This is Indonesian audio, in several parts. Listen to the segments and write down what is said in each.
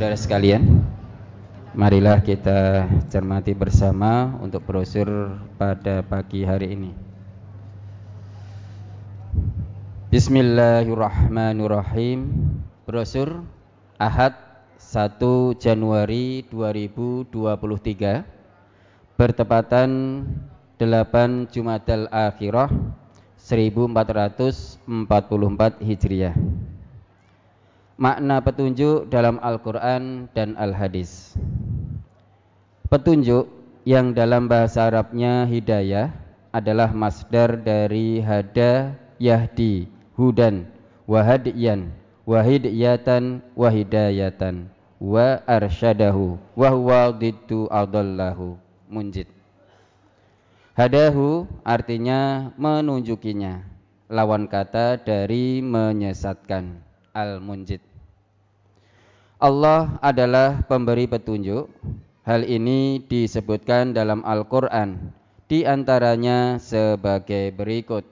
saudara sekalian, marilah kita cermati bersama untuk brosur pada pagi hari ini. Bismillahirrahmanirrahim. Brosur Ahad 1 Januari 2023 bertepatan 8 Jumadal Akhirah 1444 Hijriah makna petunjuk dalam Al-Quran dan Al-Hadis. Petunjuk yang dalam bahasa Arabnya hidayah adalah masdar dari hada yahdi, hudan, wahadiyan, wahidiyatan, wahidayatan, wa arsyadahu, wa huwa diddu adallahu, munjid. Hadahu artinya menunjukinya, lawan kata dari menyesatkan, al-munjid. Allah adalah pemberi petunjuk. Hal ini disebutkan dalam Al-Qur'an, di antaranya sebagai berikut.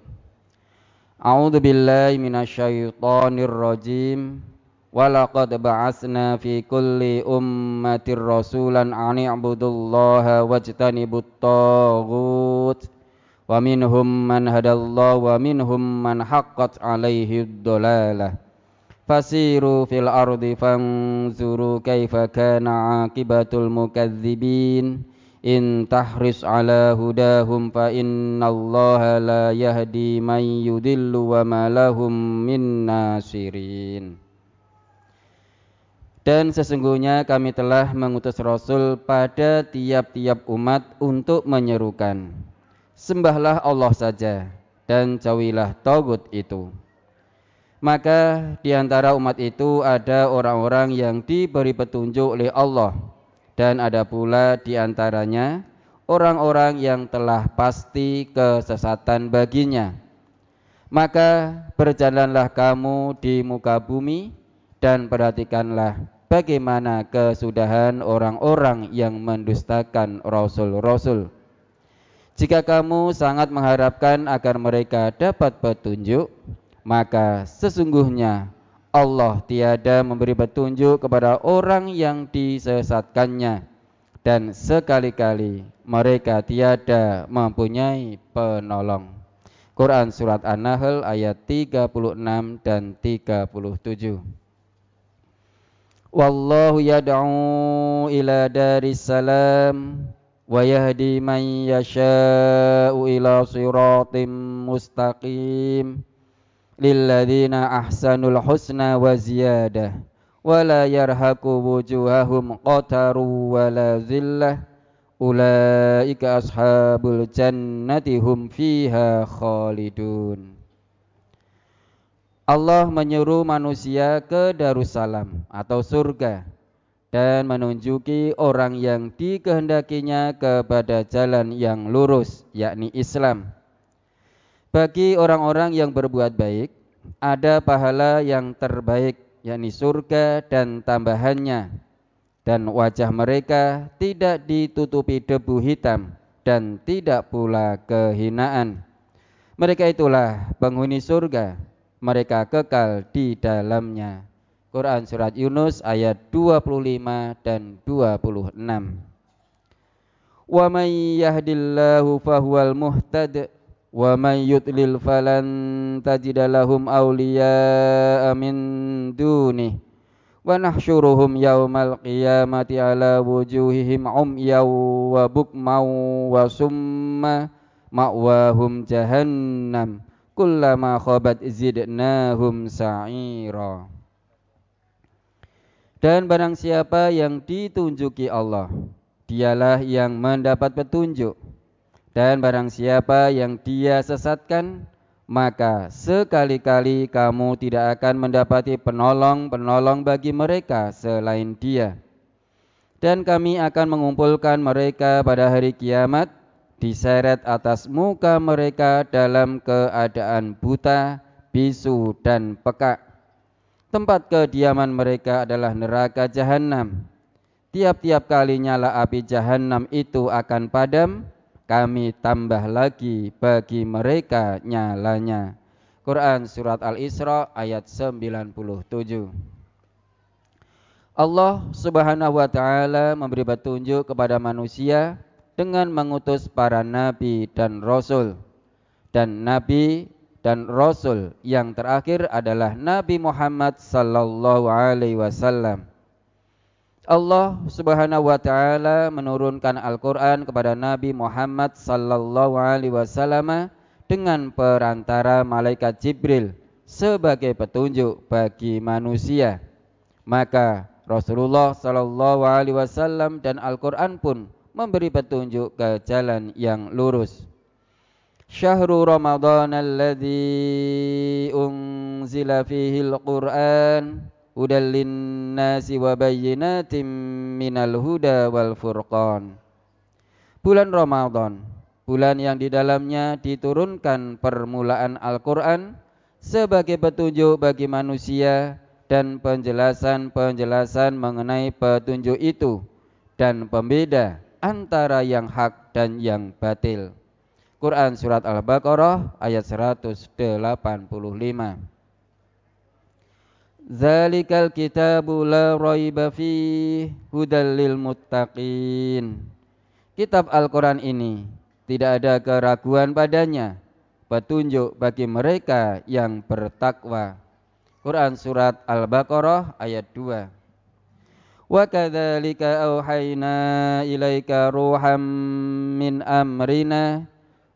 A'udzu billahi minasyaitonir rajim. Walaqad ba'atsna fi kulli ummatir rasulan an i'budullaha wajtanibut taghut. Wa minhum man hadallahu wa minhum man haqqat 'alaihi dhalalah. Fasiru fil ardi fanzuru kaifa kana akibatul mukadzibin In tahris ala hudahum fa innallaha la yahdi man yudillu wa ma lahum min nasirin. Dan sesungguhnya kami telah mengutus Rasul pada tiap-tiap umat untuk menyerukan. Sembahlah Allah saja dan jauhilah togut itu maka di antara umat itu ada orang-orang yang diberi petunjuk oleh Allah dan ada pula di antaranya orang-orang yang telah pasti kesesatan baginya. Maka berjalanlah kamu di muka bumi dan perhatikanlah bagaimana kesudahan orang-orang yang mendustakan rasul-rasul. Jika kamu sangat mengharapkan agar mereka dapat petunjuk, maka sesungguhnya Allah tiada memberi petunjuk kepada orang yang disesatkannya dan sekali-kali mereka tiada mempunyai penolong. Quran surat An-Nahl ayat 36 dan 37. Wallahu yad'u ila daris salam wa yahdi man yasha'u ila siratim mustaqim lilladzina ahsanul husna wa ziyadah wala yarhaqu wujuhahum qataru wala zillah ulaika ashabul jannati fiha khalidun Allah menyuruh manusia ke Darussalam atau surga dan menunjuki orang yang dikehendakinya kepada jalan yang lurus yakni Islam bagi orang-orang yang berbuat baik ada pahala yang terbaik yakni surga dan tambahannya dan wajah mereka tidak ditutupi debu hitam dan tidak pula kehinaan. Mereka itulah penghuni surga, mereka kekal di dalamnya. Quran surat Yunus ayat 25 dan 26. Wa may yahdillahu fahuwal muhtad ومن يضلل فلن تجد لهم أولياء من دونه ونحشرهم يوم القيامة على وجوههم عميا وبكما وسما مأواهم جهنم كلما خبت زدناهم سعيرا Dan barang siapa yang ditunjuki Allah, dialah yang mendapat petunjuk dan barang siapa yang dia sesatkan, maka sekali-kali kamu tidak akan mendapati penolong-penolong bagi mereka selain dia. Dan kami akan mengumpulkan mereka pada hari kiamat, diseret atas muka mereka dalam keadaan buta, bisu, dan peka. Tempat kediaman mereka adalah neraka jahanam. Tiap-tiap kali nyala api jahanam itu akan padam, kami tambah lagi bagi mereka nyalanya. Quran surat Al-Isra ayat 97. Allah Subhanahu wa taala memberi petunjuk kepada manusia dengan mengutus para nabi dan rasul. Dan nabi dan rasul yang terakhir adalah Nabi Muhammad sallallahu alaihi wasallam. Allah Subhanahu wa taala menurunkan Al-Qur'an kepada Nabi Muhammad sallallahu alaihi wasallam dengan perantara malaikat Jibril sebagai petunjuk bagi manusia. Maka Rasulullah Shallallahu Alaihi Wasallam dan Al-Quran pun memberi petunjuk ke jalan yang lurus. Syahrul Ramadan alladhi unzila fihi al-Quran wa bayyinatin minal huda wal furqan. Bulan Ramadan, bulan yang di dalamnya diturunkan permulaan Al-Quran sebagai petunjuk bagi manusia dan penjelasan-penjelasan mengenai petunjuk itu dan pembeda antara yang hak dan yang batil. Quran surat Al-Baqarah ayat 185. Zalikal kitabu la raiba fi hudal lil muttaqin. Kitab Al-Quran ini tidak ada keraguan padanya, petunjuk bagi mereka yang bertakwa. Quran surat Al-Baqarah ayat 2. Wa kadzalika auhayna ilaika ruham min amrina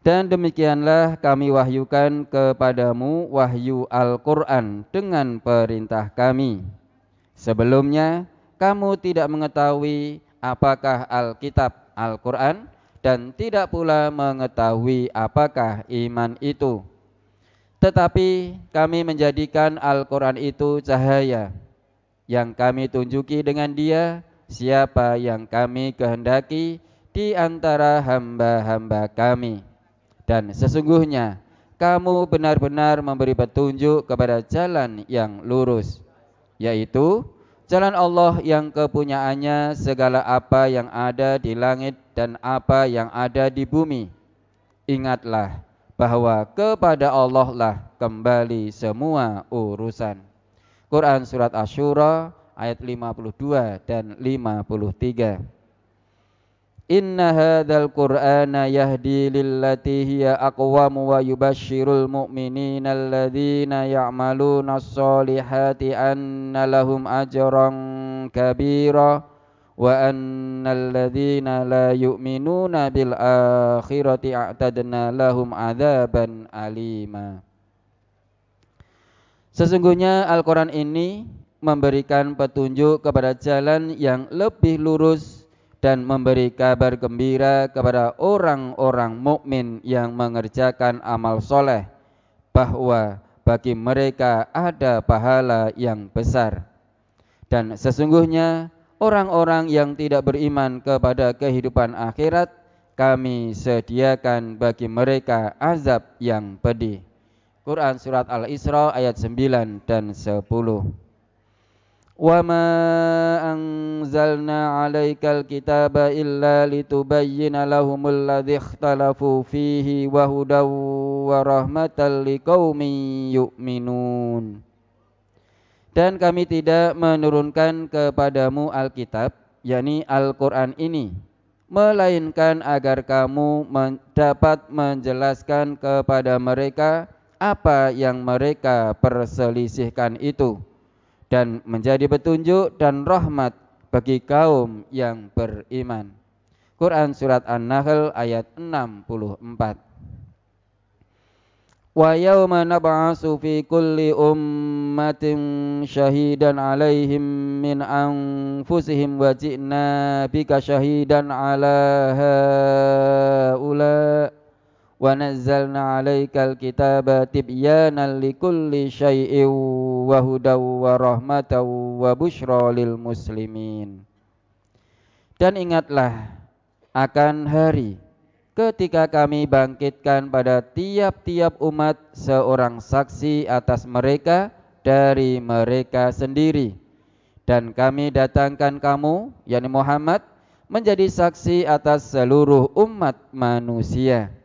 dan demikianlah kami wahyukan kepadamu wahyu Al-Quran dengan perintah kami. Sebelumnya kamu tidak mengetahui apakah Alkitab Al-Quran dan tidak pula mengetahui apakah iman itu. Tetapi kami menjadikan Al-Quran itu cahaya yang kami tunjuki dengan dia siapa yang kami kehendaki di antara hamba-hamba kami. Dan sesungguhnya kamu benar-benar memberi petunjuk kepada jalan yang lurus, yaitu jalan Allah yang kepunyaannya segala apa yang ada di langit dan apa yang ada di bumi. Ingatlah bahwa kepada Allah lah kembali semua urusan. Quran surat Asyura ayat 52 dan 53. Inna hadzal Qur'ana yahdi lillati hiya aqwam wa yubashshirul mu'minina alladhina ya'maluna as-solihati anna lahum ajran kabira wa annal ladzina la yu'minuna bil akhirati a'tadna lahum adzaban alima. Sesungguhnya Al-Qur'an ini memberikan petunjuk kepada jalan yang lebih lurus dan memberi kabar gembira kepada orang-orang mukmin yang mengerjakan amal soleh bahwa bagi mereka ada pahala yang besar dan sesungguhnya orang-orang yang tidak beriman kepada kehidupan akhirat kami sediakan bagi mereka azab yang pedih. Quran surat Al-Isra ayat 9 dan 10. 'Alaikal kitaba illa litubayyana lahumul ladzi ikhtalafu fihi wa hudaw wa rahmatan liqaumin yu'minun dan kami tidak menurunkan kepadamu Alkitab, yakni Al-Quran ini, melainkan agar kamu dapat menjelaskan kepada mereka apa yang mereka perselisihkan itu, dan menjadi petunjuk dan rahmat bagi kaum yang beriman. Quran Surat An-Nahl ayat 64 Wa yawma nab'asu fi kulli ummatin syahidan alaihim min anfusihim wa ji'na bika syahidan ala haula wa nazzalna alaikal kitaba tibyanan likulli syai'in wa hudaw wa lil muslimin Dan ingatlah akan hari ketika kami bangkitkan pada tiap-tiap umat seorang saksi atas mereka dari mereka sendiri. Dan kami datangkan kamu, yakni Muhammad, menjadi saksi atas seluruh umat manusia.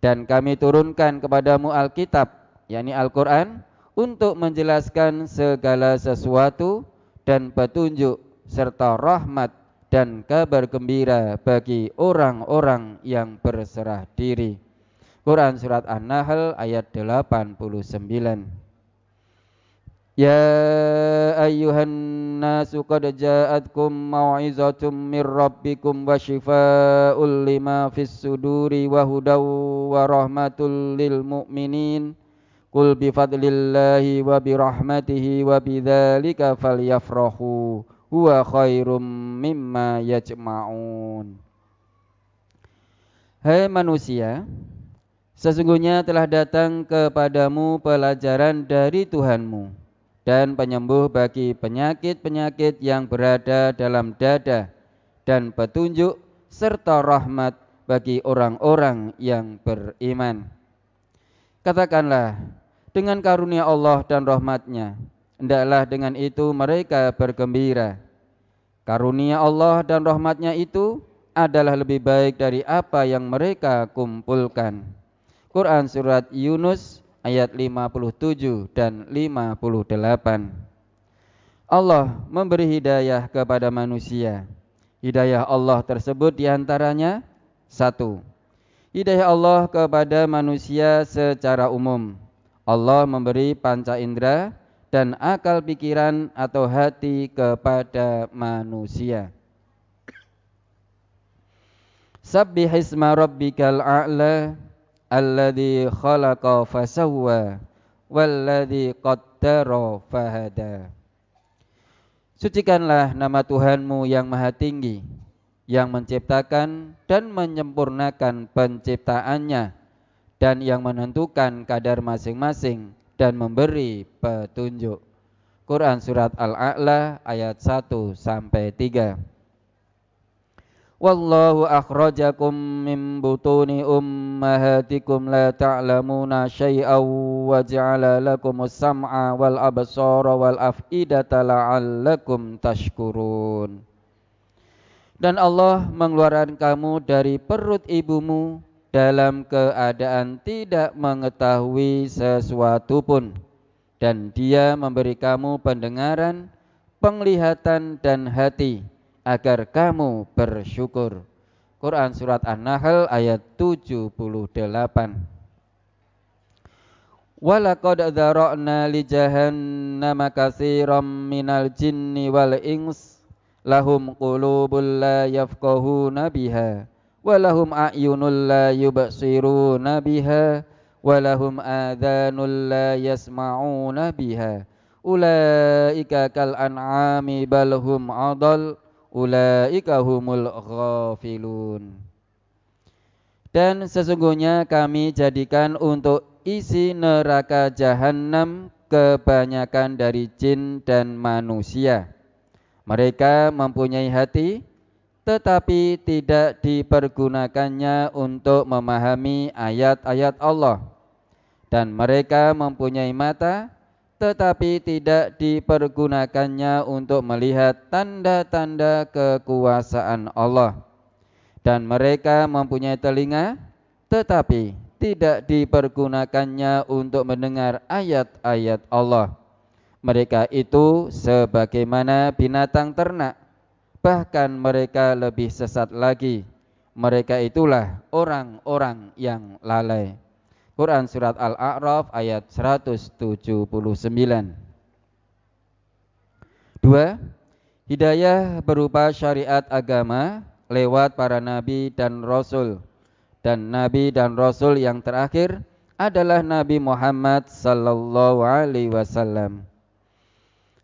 Dan kami turunkan kepadamu Alkitab, yakni Al-Quran, untuk menjelaskan segala sesuatu dan petunjuk serta rahmat dan kabar gembira bagi orang-orang yang berserah diri. Quran surat An-Nahl ayat 89. Rabbikum wa shifaa'un lima fis suduri wa hudaw wa rahmatul lil mu'minin. Qul bi fadlillahi wa bi rahmatihi wa bidzalika falyafrahu huwa khairum mimma yajma'un. Hai manusia, sesungguhnya telah datang kepadamu pelajaran dari Tuhanmu dan penyembuh bagi penyakit-penyakit yang berada dalam dada dan petunjuk serta rahmat bagi orang-orang yang beriman. Katakanlah, dengan karunia Allah dan rahmatnya, hendaklah dengan itu mereka bergembira. Karunia Allah dan rahmatnya itu adalah lebih baik dari apa yang mereka kumpulkan. Quran Surat Yunus ayat 57 dan 58 Allah memberi hidayah kepada manusia. Hidayah Allah tersebut di antaranya satu. Hidayah Allah kepada manusia secara umum. Allah memberi panca indera dan akal pikiran atau hati kepada manusia. Sabbihisma rabbikal a'la alladhi khalaqa fasawwa walladhi qaddara fahada. Sucikanlah nama Tuhanmu yang maha tinggi yang menciptakan dan menyempurnakan penciptaannya dan yang menentukan kadar masing-masing dan memberi petunjuk. Quran surat Al-A'la ayat 1 sampai 3. Wallahu akhrajakum min butuni ummahatikum la ta'lamuna syai'aw wa ja'ala lakumus sam'a wal absara wal af'idata la'allakum tashkurun. Dan Allah mengeluarkan kamu dari perut ibumu dalam keadaan tidak mengetahui sesuatu pun dan dia memberi kamu pendengaran, penglihatan dan hati agar kamu bersyukur. Quran surat An-Nahl ayat 78. Walaqad dzara'na li jahannama katsiran minal jinni wal ins lahum qulubun la yafqahuna biha walahum a'yunul la yubsiruna biha walahum adhanul la yasma'una biha ulaika kal an'ami bal hum adal ulaika humul ghafilun dan sesungguhnya kami jadikan untuk isi neraka jahanam kebanyakan dari jin dan manusia mereka mempunyai hati tetapi tidak dipergunakannya untuk memahami ayat-ayat Allah. Dan mereka mempunyai mata, tetapi tidak dipergunakannya untuk melihat tanda-tanda kekuasaan Allah. Dan mereka mempunyai telinga, tetapi tidak dipergunakannya untuk mendengar ayat-ayat Allah. Mereka itu sebagaimana binatang ternak bahkan mereka lebih sesat lagi. Mereka itulah orang-orang yang lalai. Quran surat Al-A'raf ayat 179. Dua, hidayah berupa syariat agama lewat para nabi dan rasul. Dan nabi dan rasul yang terakhir adalah Nabi Muhammad sallallahu alaihi wasallam.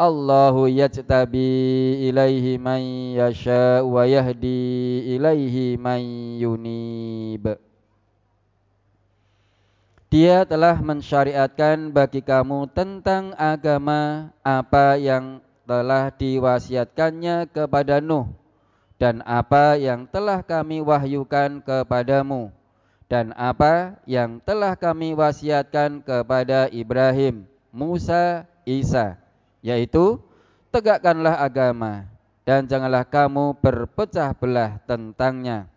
Allahu yajtabi ilaihi man yasha wa yahdi ilaihi man yunib. Dia telah mensyariatkan bagi kamu tentang agama apa yang telah diwasiatkannya kepada Nuh dan apa yang telah kami wahyukan kepadamu dan apa yang telah kami wasiatkan kepada Ibrahim, Musa, Isa yaitu tegakkanlah agama dan janganlah kamu berpecah belah tentangnya.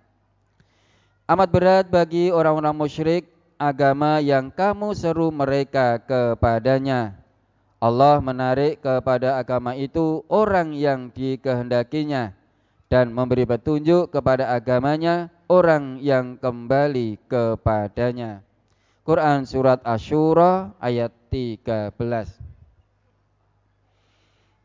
Amat berat bagi orang-orang musyrik agama yang kamu seru mereka kepadanya. Allah menarik kepada agama itu orang yang dikehendakinya dan memberi petunjuk kepada agamanya orang yang kembali kepadanya. Quran Surat Ashura ayat 13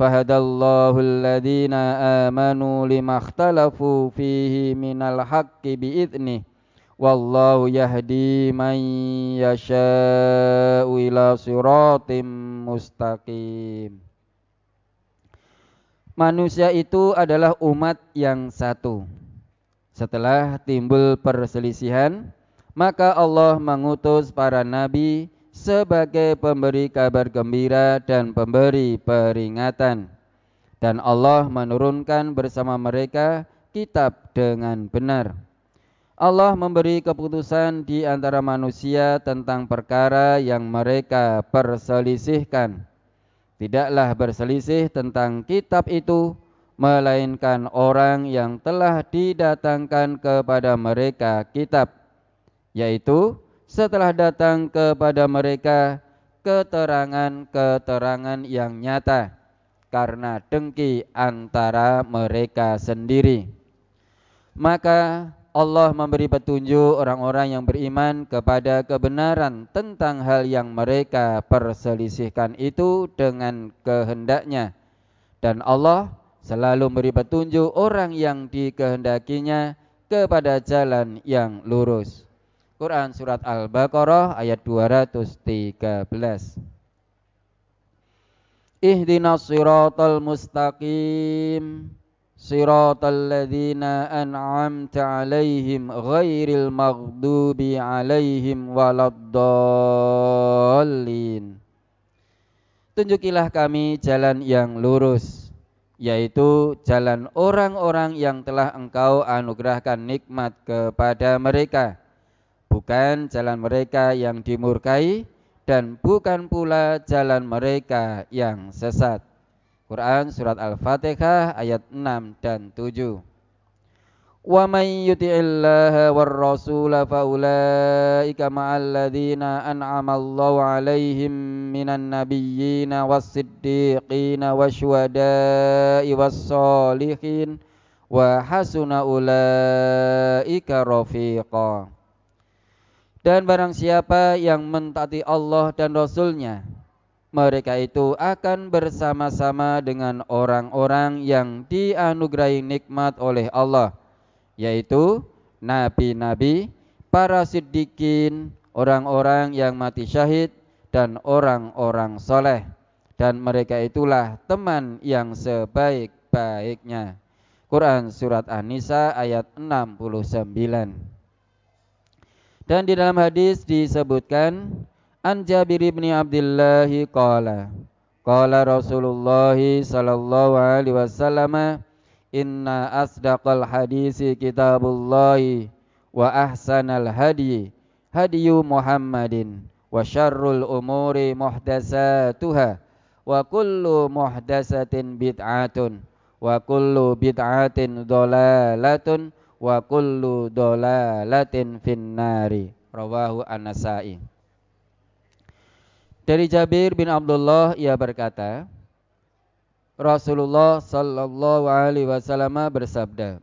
فهدى الله الذين آمنوا لما اختلفوا فيه من الحق بإذنه والله يهدي من يشاء إلى صراط مستقيم Manusia itu adalah umat yang satu. Setelah timbul perselisihan, maka Allah mengutus para nabi sebagai pemberi kabar gembira dan pemberi peringatan. Dan Allah menurunkan bersama mereka kitab dengan benar. Allah memberi keputusan di antara manusia tentang perkara yang mereka perselisihkan. Tidaklah berselisih tentang kitab itu, melainkan orang yang telah didatangkan kepada mereka kitab, yaitu setelah datang kepada mereka keterangan-keterangan yang nyata karena dengki antara mereka sendiri. Maka Allah memberi petunjuk orang-orang yang beriman kepada kebenaran tentang hal yang mereka perselisihkan itu dengan kehendaknya. Dan Allah selalu memberi petunjuk orang yang dikehendakinya kepada jalan yang lurus. Quran surat Al-Baqarah ayat 213. Ihdinas siratal mustaqim siratal ladzina an'amta 'alaihim ghairil maghdubi 'alaihim waladdallin. Tunjukilah kami jalan yang lurus yaitu jalan orang-orang yang telah Engkau anugerahkan nikmat kepada mereka bukan jalan mereka yang dimurkai dan bukan pula jalan mereka yang sesat. Quran surat Al-Fatihah ayat 6 dan 7. Wa may yuti'illaha war rasul fa ulaika ma'al ladzina an'ama Allahu 'alaihim minan nabiyyin was-siddiqin wasyuhada'i was-solihin wa hasuna ulaika rafiqa. Dan barang siapa yang mentaati Allah dan Rasulnya, mereka itu akan bersama-sama dengan orang-orang yang dianugerahi nikmat oleh Allah, yaitu nabi-nabi, para siddiqin, orang-orang yang mati syahid, dan orang-orang soleh. Dan mereka itulah teman yang sebaik-baiknya. Quran Surat An-Nisa ayat 69 dan di dalam hadis disebutkan An Jabir bin Abdullah qala qala Rasulullah sallallahu alaihi wasallam inna asdaqal hadisi kitabullah wa ahsanal hadi hadiyu Muhammadin wa syarrul umuri muhdatsatuha wa kullu muhdatsatin bid'atun wa kullu bid'atin dhalalatun wa kullu dhalalatin finnari. Rawahu an-nasai. Dari Jabir bin Abdullah ia berkata Rasulullah sallallahu alaihi wasallam bersabda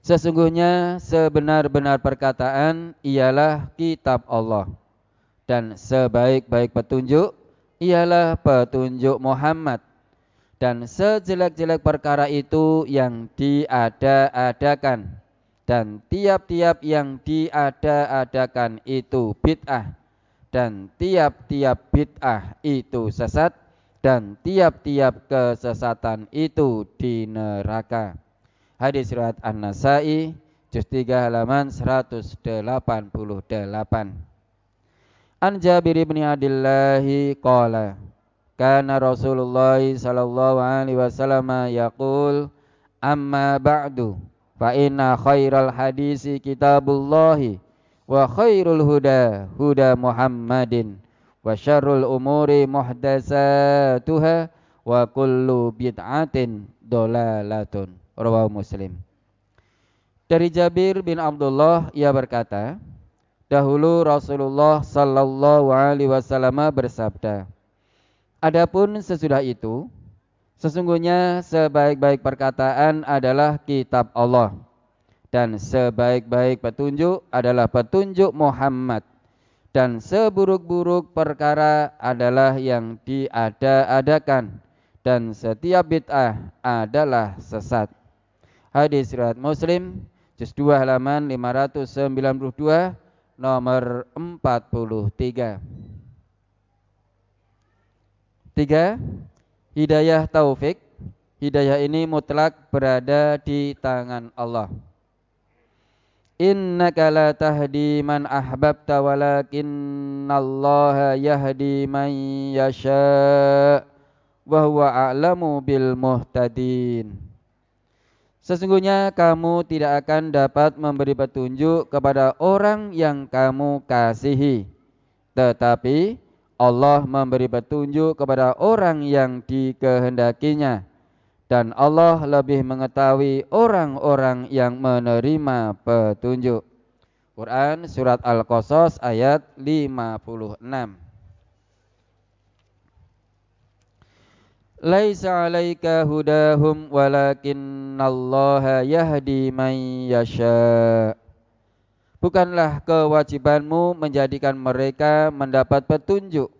Sesungguhnya sebenar-benar perkataan ialah kitab Allah dan sebaik-baik petunjuk ialah petunjuk Muhammad dan sejelek-jelek perkara itu yang diada-adakan dan tiap-tiap yang diada-adakan itu bid'ah dan tiap-tiap bid'ah itu sesat dan tiap-tiap kesesatan itu di neraka. Hadis riwayat An-Nasa'i juz 3 halaman 188. An Jabir bin Abdullah qala kana Rasulullah sallallahu alaihi wasallam yaqul amma ba'du fa inna khairal hadisi kitabullah wa khairul huda huda Muhammadin wa syarrul umuri muhdatsatuha wa kullu bid'atin dolalatun. Rawahu Muslim. Dari Jabir bin Abdullah ia berkata Dahulu Rasulullah sallallahu alaihi wasallam bersabda, Adapun sesudah itu, sesungguhnya sebaik-baik perkataan adalah kitab Allah dan sebaik-baik petunjuk adalah petunjuk Muhammad dan seburuk-buruk perkara adalah yang diada-adakan dan setiap bid'ah adalah sesat. Hadis riwayat Muslim juz 2 halaman 592 nomor 43. Tiga, hidayah taufik. Hidayah ini mutlak berada di tangan Allah. Innaka la tahdi man ahbabta walakinallaha yahdi man yasha wa huwa a'lamu bil muhtadin. Sesungguhnya kamu tidak akan dapat memberi petunjuk kepada orang yang kamu kasihi. Tetapi Allah memberi petunjuk kepada orang yang dikehendakinya. Dan Allah lebih mengetahui orang-orang yang menerima petunjuk. Quran Surat Al-Qasas ayat 56 Laisa alaika hudahum walakinnallaha yahdi man yasha. Bukanlah kewajibanmu menjadikan mereka mendapat petunjuk.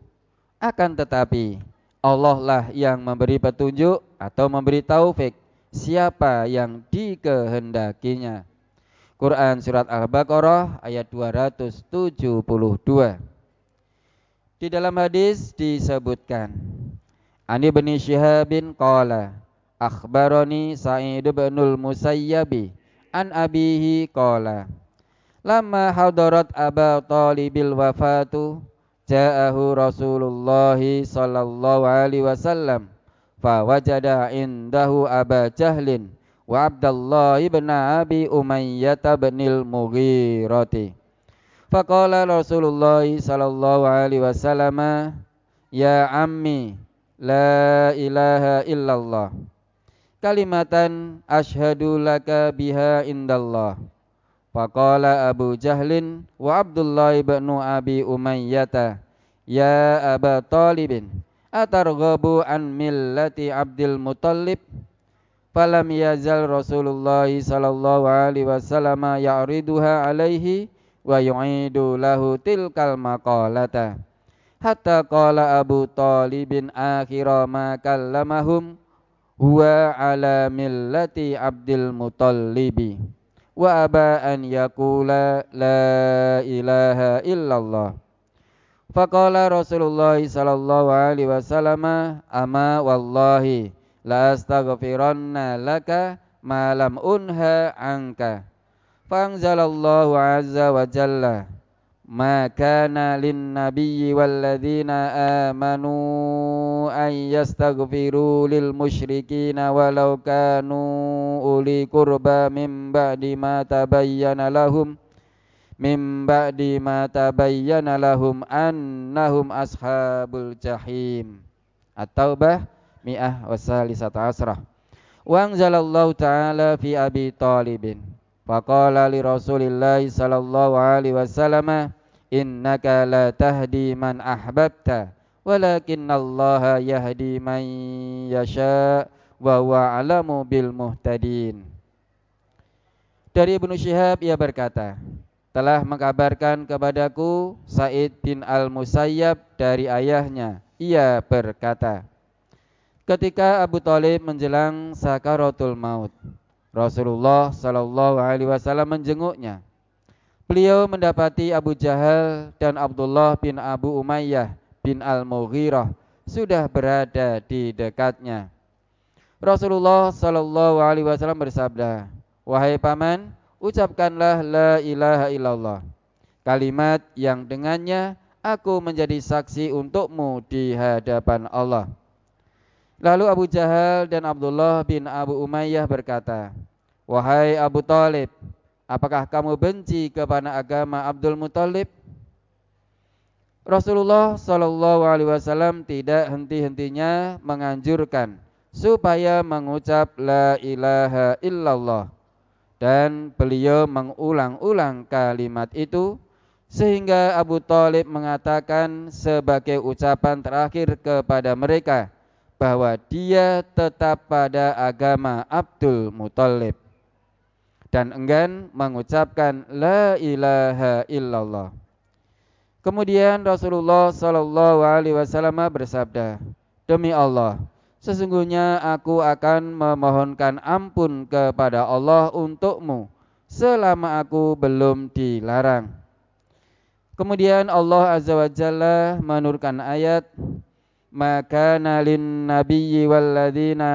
Akan tetapi Allah lah yang memberi petunjuk atau memberi taufik siapa yang dikehendakinya. Quran Surat Al-Baqarah ayat 272 Di dalam hadis disebutkan Ani bin Syihabin qala akhbarani Sa'id bin al-Musayyabi an abihi qala Lama hadarat Aba Talibil wafatu ja'ahu Rasulullah sallallahu alaihi wasallam fa wajada indahu Aba Jahlin wa Abdullah ibn Abi Umayyah bin al-Mughirati. Faqala Rasulullah sallallahu alaihi wasallam ya ammi La ilaha illallah. Kalimatan ashadu laka biha indallah Faqala Abu Jahlin wa Abdullah ibn Abi Umayyata Ya Aba Talibin Atarghabu an millati Abdul Muttalib? Falam yazal Rasulullah sallallahu alaihi wasallam ya'riduha alaihi wa yu'idu lahu tilkal maqalata. Hatta qala Abu Talibin akhira ma kallamahum huwa ala millati Abdul Mutallibi wa aba an la ilaha illallah. Faqala Rasulullah sallallahu alaihi wasallam ama wallahi la astaghfiranna laka ma lam unha anka. Fangzalallahu azza wa jalla ما كان للنبي والذين آمنوا أن يستغفروا للمشركين ولو كانوا أولي قربى من بعد ما تبين لهم mim ba'di ma tabayyana lahum annahum ashabul jahim. At-Taubah mi'ah wasalisata asrah. Wa anzalallahu ta'ala fi Abi Talibin. Faqala li Rasulillah sallallahu alaihi wasallam innaka la tahdi man ahbabta walakinnallaha yahdi man yasha wa huwa alamu bil muhtadin. Dari Ibnu Syihab ia berkata, telah mengkabarkan kepadaku Said bin Al-Musayyab dari ayahnya. Ia berkata, ketika Abu Talib menjelang sakaratul maut, Rasulullah Shallallahu Alaihi Wasallam menjenguknya. Beliau mendapati Abu Jahal dan Abdullah bin Abu Umayyah bin Al-Mughirah sudah berada di dekatnya. Rasulullah Shallallahu Alaihi Wasallam bersabda, wahai paman, ucapkanlah la ilaha illallah. Kalimat yang dengannya aku menjadi saksi untukmu di hadapan Allah. Lalu Abu Jahal dan Abdullah bin Abu Umayyah berkata, Wahai Abu Talib, apakah kamu benci kepada agama Abdul Muthalib? Rasulullah Shallallahu Alaihi Wasallam tidak henti-hentinya menganjurkan supaya mengucap la ilaha illallah dan beliau mengulang-ulang kalimat itu sehingga Abu Talib mengatakan sebagai ucapan terakhir kepada mereka bahwa dia tetap pada agama Abdul Muthalib dan enggan mengucapkan la ilaha illallah. Kemudian Rasulullah Shallallahu Alaihi Wasallam bersabda, demi Allah, Sesungguhnya aku akan memohonkan ampun kepada Allah untukmu selama aku belum dilarang. Kemudian Allah Azza wa Jalla menurunkan ayat maka nalin nabiyyi walladzina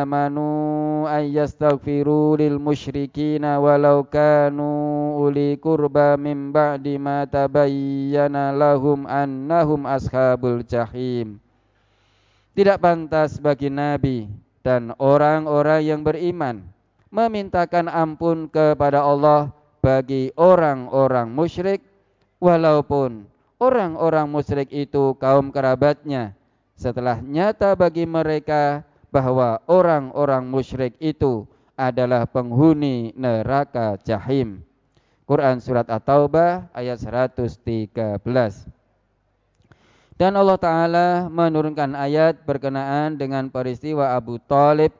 amanu ayyastaghfiru lil musyrikina walau kanu uli kurba min ba'di ma tabayyana lahum annahum ashabul jahim. Tidak pantas bagi Nabi dan orang-orang yang beriman memintakan ampun kepada Allah bagi orang-orang musyrik walaupun orang-orang musyrik itu kaum kerabatnya setelah nyata bagi mereka bahwa orang-orang musyrik itu adalah penghuni neraka jahim. Quran surat At-Taubah ayat 113. Dan Allah Ta'ala menurunkan ayat berkenaan dengan peristiwa Abu Talib.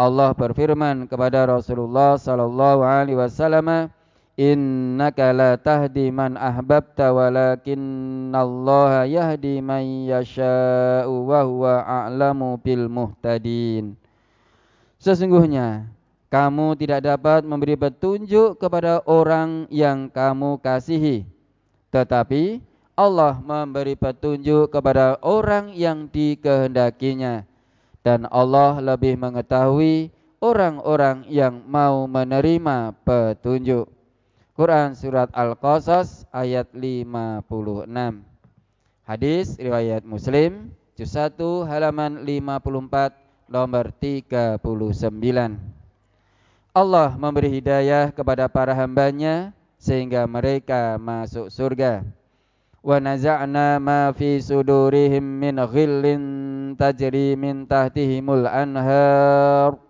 Allah berfirman kepada Rasulullah Sallallahu Alaihi Wasallam, Innaka la tahdi man ahbabta Allah yahdi man yasha'u wa huwa a'lamu bil muhtadin. Sesungguhnya kamu tidak dapat memberi petunjuk kepada orang yang kamu kasihi, tetapi Allah memberi petunjuk kepada orang yang dikehendakinya dan Allah lebih mengetahui orang-orang yang mau menerima petunjuk. Quran Surat Al-Qasas ayat 56 Hadis riwayat Muslim Juz 1 halaman 54 nomor 39 Allah memberi hidayah kepada para hambanya sehingga mereka masuk surga. Wa naza'na ma fi sudurihim min ghillin tajri min tahtihimul anhar.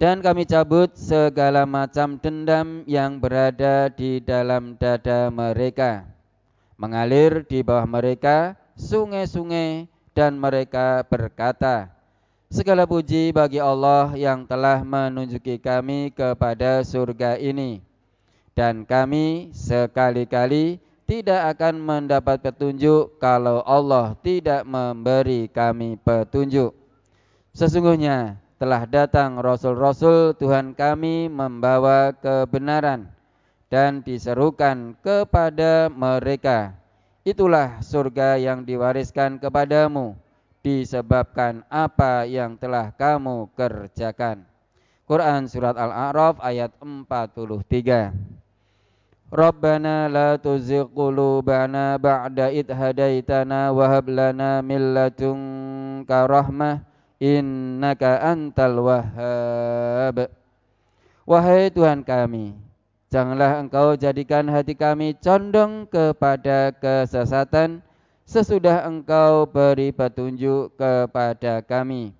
dan kami cabut segala macam dendam yang berada di dalam dada mereka mengalir di bawah mereka sungai-sungai dan mereka berkata segala puji bagi Allah yang telah menunjuki kami kepada surga ini dan kami sekali-kali tidak akan mendapat petunjuk kalau Allah tidak memberi kami petunjuk. Sesungguhnya telah datang rasul-rasul Tuhan kami membawa kebenaran dan diserukan kepada mereka itulah surga yang diwariskan kepadamu disebabkan apa yang telah kamu kerjakan. Quran surat Al-A'raf ayat 43. Rabbana la tuzigh qulubana ba'da id hadaitana wa hab lana min ladunka rahmah innaka antal wahhab. Wahai Tuhan kami, janganlah Engkau jadikan hati kami condong kepada kesesatan sesudah Engkau beri petunjuk kepada kami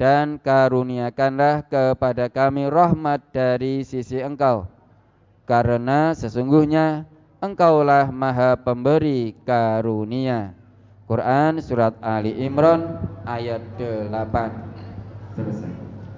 dan karuniakanlah kepada kami rahmat dari sisi Engkau karena sesungguhnya Engkaulah Maha Pemberi karunia. Quran surat Ali Imran ayat 8. Selesai.